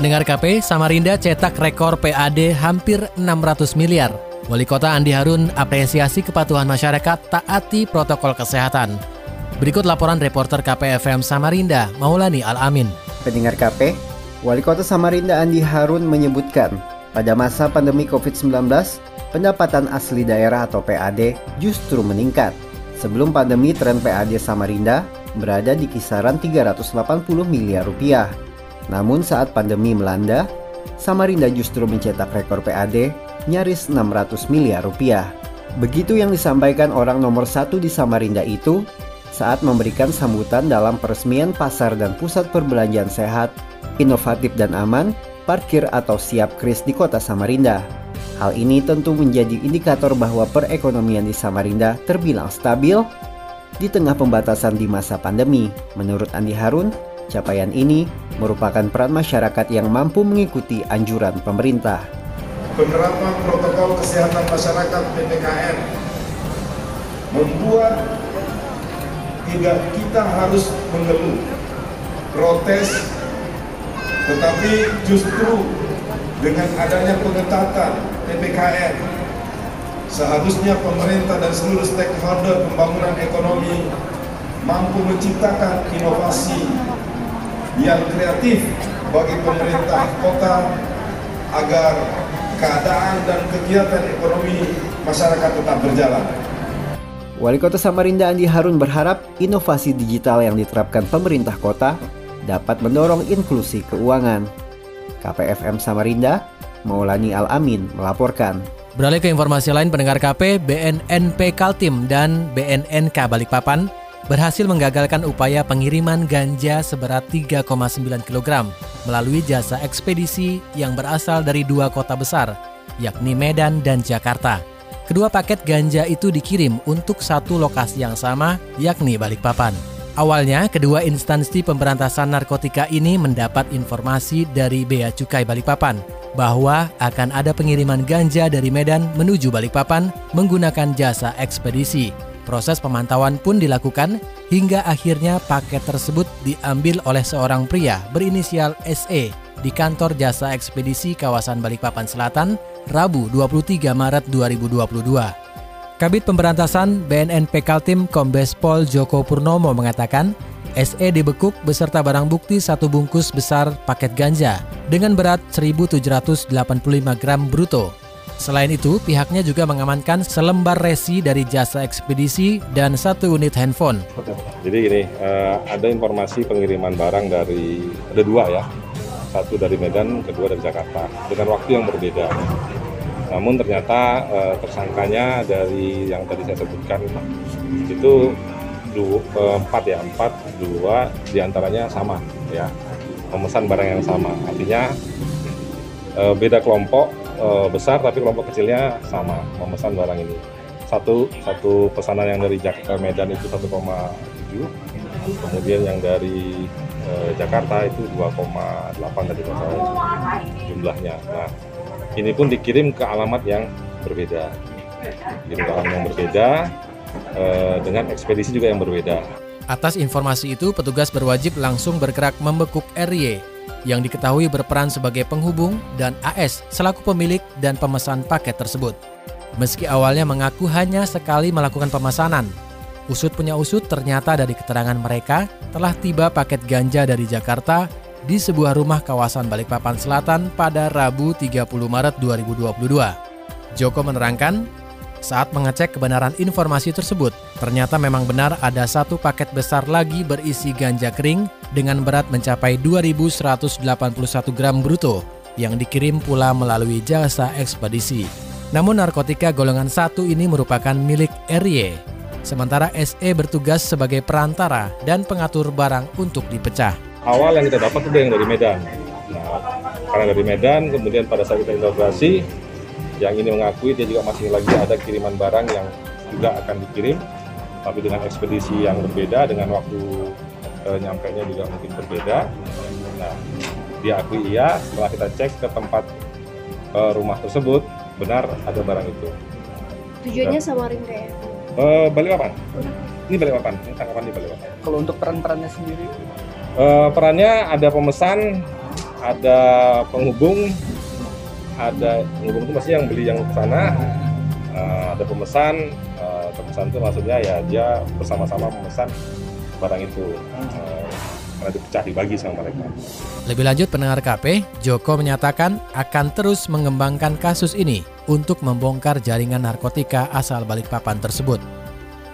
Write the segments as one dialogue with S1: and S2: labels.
S1: Pendengar KP, Samarinda cetak rekor PAD hampir 600 miliar. Wali Kota Andi Harun apresiasi kepatuhan masyarakat taati protokol kesehatan. Berikut laporan reporter KPFM Samarinda, Maulani Al-Amin.
S2: Pendengar KP, Wali Kota Samarinda Andi Harun menyebutkan, pada masa pandemi COVID-19, pendapatan asli daerah atau PAD justru meningkat. Sebelum pandemi, tren PAD Samarinda berada di kisaran 380 miliar rupiah. Namun saat pandemi melanda, Samarinda justru mencetak rekor PAD nyaris 600 miliar rupiah. Begitu yang disampaikan orang nomor satu di Samarinda itu saat memberikan sambutan dalam peresmian pasar dan pusat perbelanjaan sehat, inovatif dan aman, parkir atau siap kris di kota Samarinda. Hal ini tentu menjadi indikator bahwa perekonomian di Samarinda terbilang stabil di tengah pembatasan di masa pandemi. Menurut Andi Harun, capaian ini merupakan peran masyarakat yang mampu mengikuti anjuran pemerintah.
S3: Penerapan protokol kesehatan masyarakat PPKM membuat tidak kita harus mengeluh, protes, tetapi justru dengan adanya pengetatan PPKM seharusnya pemerintah dan seluruh stakeholder pembangunan ekonomi mampu menciptakan inovasi yang kreatif bagi pemerintah kota agar keadaan dan kegiatan ekonomi masyarakat tetap berjalan.
S2: Wali Kota Samarinda Andi Harun berharap inovasi digital yang diterapkan pemerintah kota dapat mendorong inklusi keuangan. KPFM Samarinda, Maulani Al-Amin melaporkan.
S1: Beralih ke informasi lain pendengar KP, BNNP Kaltim dan BNNK Balikpapan berhasil menggagalkan upaya pengiriman ganja seberat 3,9 kg melalui jasa ekspedisi yang berasal dari dua kota besar, yakni Medan dan Jakarta. Kedua paket ganja itu dikirim untuk satu lokasi yang sama, yakni Balikpapan. Awalnya, kedua instansi pemberantasan narkotika ini mendapat informasi dari Bea Cukai Balikpapan bahwa akan ada pengiriman ganja dari Medan menuju Balikpapan menggunakan jasa ekspedisi. Proses pemantauan pun dilakukan hingga akhirnya paket tersebut diambil oleh seorang pria berinisial SE di kantor jasa ekspedisi kawasan Balikpapan Selatan Rabu 23 Maret 2022. Kabit Pemberantasan BNNP Kaltim Kombes Pol Joko Purnomo mengatakan, SE dibekuk beserta barang bukti satu bungkus besar paket ganja dengan berat 1.785 gram bruto Selain itu, pihaknya juga mengamankan selembar resi dari jasa ekspedisi dan satu unit handphone.
S4: Jadi gini, uh, ada informasi pengiriman barang dari ada dua ya, satu dari Medan, kedua dari Jakarta, dengan waktu yang berbeda. Namun ternyata uh, tersangkanya dari yang tadi saya sebutkan itu dua, uh, empat ya, empat, dua di antaranya sama ya, memesan barang yang sama. Artinya beda kelompok uh, besar tapi kelompok kecilnya sama memesan barang ini. Satu satu pesanan yang dari Jakarta Medan itu 1,7, kemudian yang dari uh, Jakarta itu 2,8 tadi masalah jumlahnya. Nah, ini pun dikirim ke alamat yang berbeda. Dikirim ke alamat yang berbeda uh, dengan ekspedisi juga yang berbeda.
S1: Atas informasi itu, petugas berwajib langsung bergerak membekuk RY yang diketahui berperan sebagai penghubung dan AS selaku pemilik dan pemesan paket tersebut. Meski awalnya mengaku hanya sekali melakukan pemesanan, usut punya usut ternyata dari keterangan mereka telah tiba paket ganja dari Jakarta di sebuah rumah kawasan Balikpapan Selatan pada Rabu 30 Maret 2022. Joko menerangkan, saat mengecek kebenaran informasi tersebut, ternyata memang benar ada satu paket besar lagi berisi ganja kering dengan berat mencapai 2.181 gram bruto yang dikirim pula melalui jasa ekspedisi. Namun narkotika golongan satu ini merupakan milik RY, sementara SE bertugas sebagai perantara dan pengatur barang untuk dipecah.
S4: Awal yang kita dapat itu yang dari Medan. Nah, karena dari Medan, kemudian pada saat kita interogasi, yang ini mengakui dia juga masih lagi ada kiriman barang yang juga akan dikirim, tapi dengan ekspedisi yang berbeda, dengan waktu e, nyampainya juga mungkin berbeda. Nah, dia akui iya, setelah kita cek ke tempat e, rumah tersebut, benar ada barang itu.
S5: Tujuannya Samarinda ya?
S4: E, Balikpapan. Ini Balikpapan, ini tangkapan di Balikpapan.
S6: Kalau untuk peran-perannya sendiri?
S4: E, perannya ada pemesan, ada penghubung, ada penghubung itu pasti yang beli yang ke sana, uh, ada pemesan, uh, pemesan itu maksudnya ya dia bersama-sama memesan barang itu uh, karena dipecah dibagi sama mereka.
S1: Lebih lanjut pendengar KP, Joko menyatakan akan terus mengembangkan kasus ini untuk membongkar jaringan narkotika asal Balikpapan tersebut.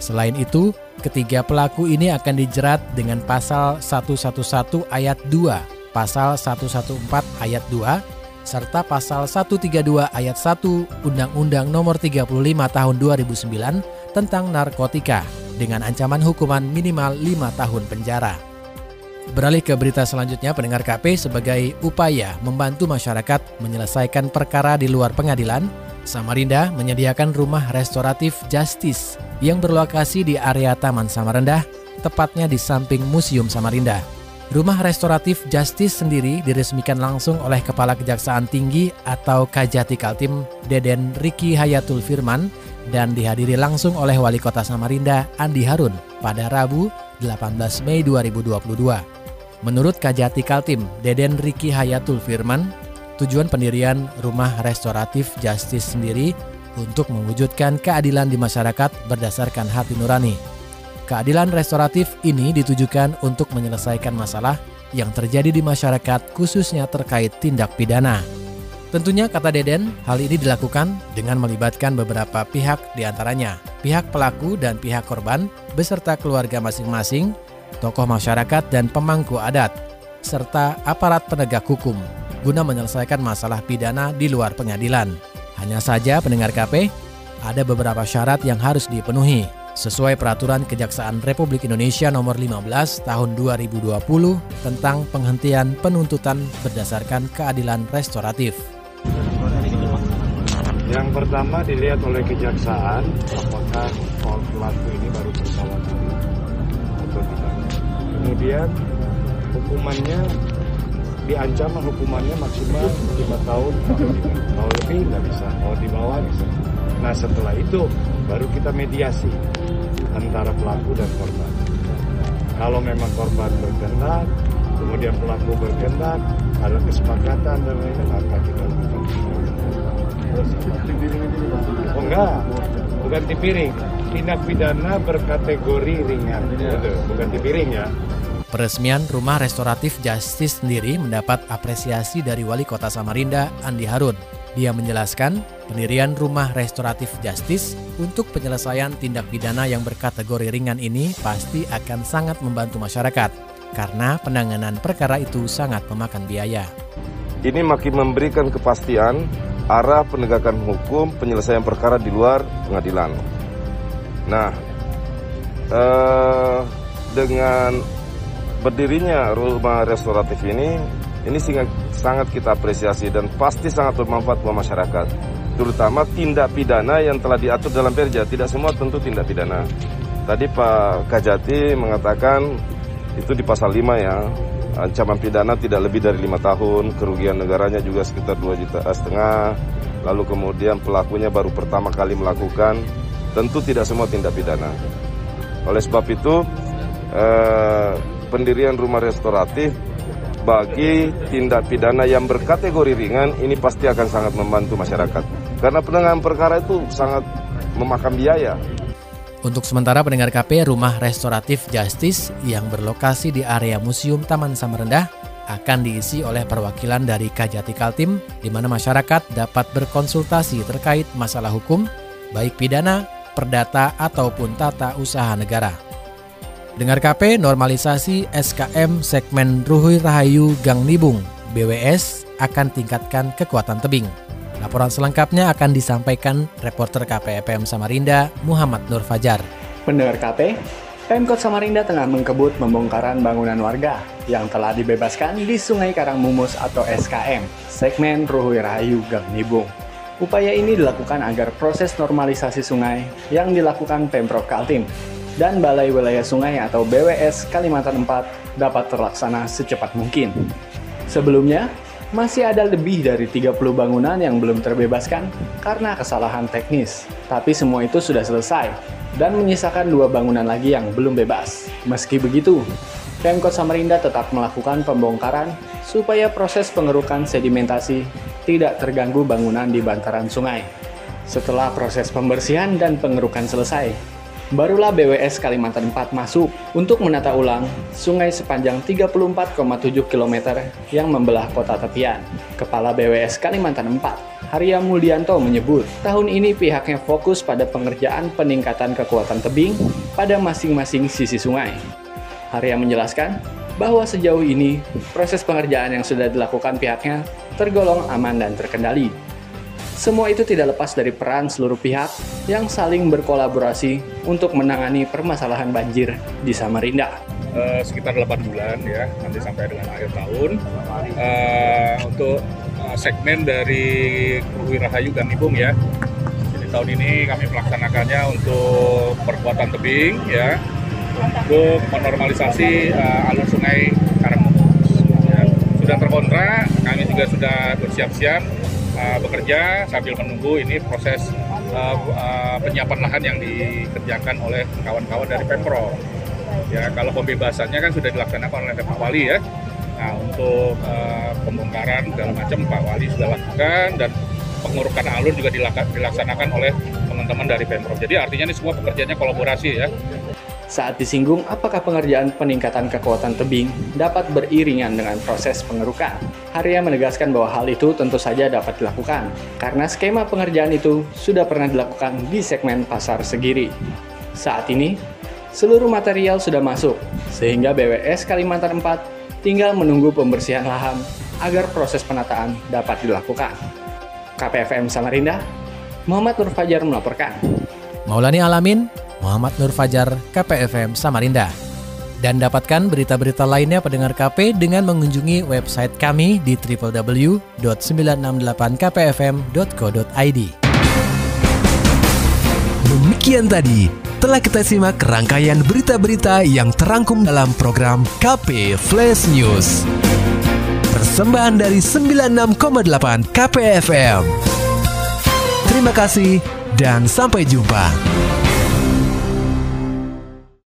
S1: Selain itu, ketiga pelaku ini akan dijerat dengan pasal 111 ayat 2 pasal 114 ayat 2 serta pasal 132 ayat 1 Undang-Undang Nomor 35 Tahun 2009 tentang narkotika dengan ancaman hukuman minimal 5 tahun penjara. Beralih ke berita selanjutnya, pendengar KP sebagai upaya membantu masyarakat menyelesaikan perkara di luar pengadilan, Samarinda menyediakan rumah restoratif Justice yang berlokasi di area Taman Samarinda, tepatnya di samping Museum Samarinda. Rumah Restoratif Justice sendiri diresmikan langsung oleh Kepala Kejaksaan Tinggi atau Kajati Kaltim Deden Riki Hayatul Firman dan dihadiri langsung oleh Wali Kota Samarinda Andi Harun pada Rabu 18 Mei 2022. Menurut Kajati Kaltim Deden Riki Hayatul Firman, tujuan pendirian Rumah Restoratif Justice sendiri untuk mewujudkan keadilan di masyarakat berdasarkan hati nurani Keadilan restoratif ini ditujukan untuk menyelesaikan masalah yang terjadi di masyarakat khususnya terkait tindak pidana. Tentunya kata Deden, hal ini dilakukan dengan melibatkan beberapa pihak di antaranya pihak pelaku dan pihak korban beserta keluarga masing-masing, tokoh masyarakat dan pemangku adat, serta aparat penegak hukum guna menyelesaikan masalah pidana di luar pengadilan. Hanya saja pendengar KP, ada beberapa syarat yang harus dipenuhi, sesuai peraturan Kejaksaan Republik Indonesia nomor 15 tahun 2020 tentang penghentian penuntutan berdasarkan keadilan restoratif.
S7: Yang pertama dilihat oleh kejaksaan apakah pelaku ini baru bersalah atau tidak. Kemudian hukumannya diancam hukumannya maksimal 5 tahun kalau lebih nggak bisa mau di bawah bisa nah setelah itu baru kita mediasi antara pelaku dan korban. Kalau memang korban berkenan kemudian pelaku berkenan ada kesepakatan dan lain-lain maka kita lakukan. Oh enggak. Bukan di piring tindak pidana berkategori ringan. Bukan di piring ya.
S1: Peresmian Rumah Restoratif Justice sendiri mendapat apresiasi dari Wali Kota Samarinda, Andi Harun. Dia menjelaskan, pendirian Rumah Restoratif Justice untuk penyelesaian tindak pidana yang berkategori ringan ini pasti akan sangat membantu masyarakat, karena penanganan perkara itu sangat memakan biaya.
S8: Ini makin memberikan kepastian arah penegakan hukum penyelesaian perkara di luar pengadilan. Nah, eh, dengan berdirinya rumah restoratif ini ini sangat, kita apresiasi dan pasti sangat bermanfaat buat masyarakat terutama tindak pidana yang telah diatur dalam perja. Tidak semua tentu tindak pidana. Tadi Pak Kajati mengatakan itu di pasal 5 ya ancaman pidana tidak lebih dari lima tahun kerugian negaranya juga sekitar 2 juta setengah. Lalu kemudian pelakunya baru pertama kali melakukan tentu tidak semua tindak pidana. Oleh sebab itu eh, pendirian rumah restoratif bagi tindak pidana yang berkategori ringan ini pasti akan sangat membantu masyarakat. Karena penanganan perkara itu sangat memakan biaya.
S1: Untuk sementara pendengar KP Rumah Restoratif Justice yang berlokasi di area Museum Taman Samarinda akan diisi oleh perwakilan dari Kajati Kaltim di mana masyarakat dapat berkonsultasi terkait masalah hukum baik pidana, perdata ataupun tata usaha negara. Dengar KP normalisasi SKM segmen Ruhui Rahayu Gang Nibung BWS akan tingkatkan kekuatan tebing. Laporan selengkapnya akan disampaikan reporter KPFM Samarinda Muhammad Nur Fajar.
S6: Pendengar KP, Pemkot Samarinda tengah mengkebut membongkaran bangunan warga yang telah dibebaskan di Sungai Karangmumus atau SKM, segmen Ruhui Rahayu Gang Nibung. Upaya ini dilakukan agar proses normalisasi sungai yang dilakukan Pemprov Kaltim dan Balai Wilayah Sungai atau BWS Kalimantan 4 dapat terlaksana secepat mungkin. Sebelumnya, masih ada lebih dari 30 bangunan yang belum terbebaskan karena kesalahan teknis. Tapi semua itu sudah selesai dan menyisakan dua bangunan lagi yang belum bebas. Meski begitu, Pemkot Samarinda tetap melakukan pembongkaran supaya proses pengerukan sedimentasi tidak terganggu bangunan di bantaran sungai. Setelah proses pembersihan dan pengerukan selesai, barulah BWS Kalimantan 4 masuk untuk menata ulang sungai sepanjang 34,7 km yang membelah kota tepian. Kepala BWS Kalimantan 4, Harya Muldianto menyebut, tahun ini pihaknya fokus pada pengerjaan peningkatan kekuatan tebing pada masing-masing sisi sungai. Harya menjelaskan bahwa sejauh ini proses pengerjaan yang sudah dilakukan pihaknya tergolong aman dan terkendali semua itu tidak lepas dari peran seluruh pihak yang saling berkolaborasi untuk menangani permasalahan banjir di Samarinda.
S9: Uh, sekitar 8 bulan ya, nanti sampai dengan akhir tahun. Uh, untuk uh, segmen dari Rahayu dan Ibung ya. Jadi tahun ini kami melaksanakannya untuk perkuatan tebing ya, untuk menormalisasi uh, alur sungai Karangmumus. Ya. Sudah terkontrak, kami juga sudah bersiap-siap uh, bekerja sambil menunggu ini proses uh, uh, penyiapan lahan yang dikerjakan oleh kawan-kawan dari Pemprov. Ya, kalau pembebasannya kan sudah dilaksanakan oleh Pak Wali ya. Nah, untuk uh, pembongkaran segala macam Pak Wali sudah lakukan dan pengurukan alur juga dilaksanakan oleh teman-teman dari Pemprov. Jadi artinya ini semua pekerjaannya kolaborasi ya.
S6: Saat disinggung apakah pengerjaan peningkatan kekuatan tebing dapat beriringan dengan proses pengerukan, Harya menegaskan bahwa hal itu tentu saja dapat dilakukan, karena skema pengerjaan itu sudah pernah dilakukan di segmen pasar segiri. Saat ini, seluruh material sudah masuk, sehingga BWS Kalimantan 4 tinggal menunggu pembersihan lahan agar proses penataan dapat dilakukan. KPFM Samarinda, Muhammad Nur Fajar melaporkan.
S1: Maulani Alamin, Muhammad Nur Fajar, KPFM Samarinda. Dan dapatkan berita-berita lainnya pendengar KP dengan mengunjungi website kami di www.968kpfm.co.id.
S10: Demikian tadi telah kita simak rangkaian berita-berita yang terangkum dalam program KP Flash News. Persembahan dari 96,8 KPFM. Terima kasih dan sampai jumpa.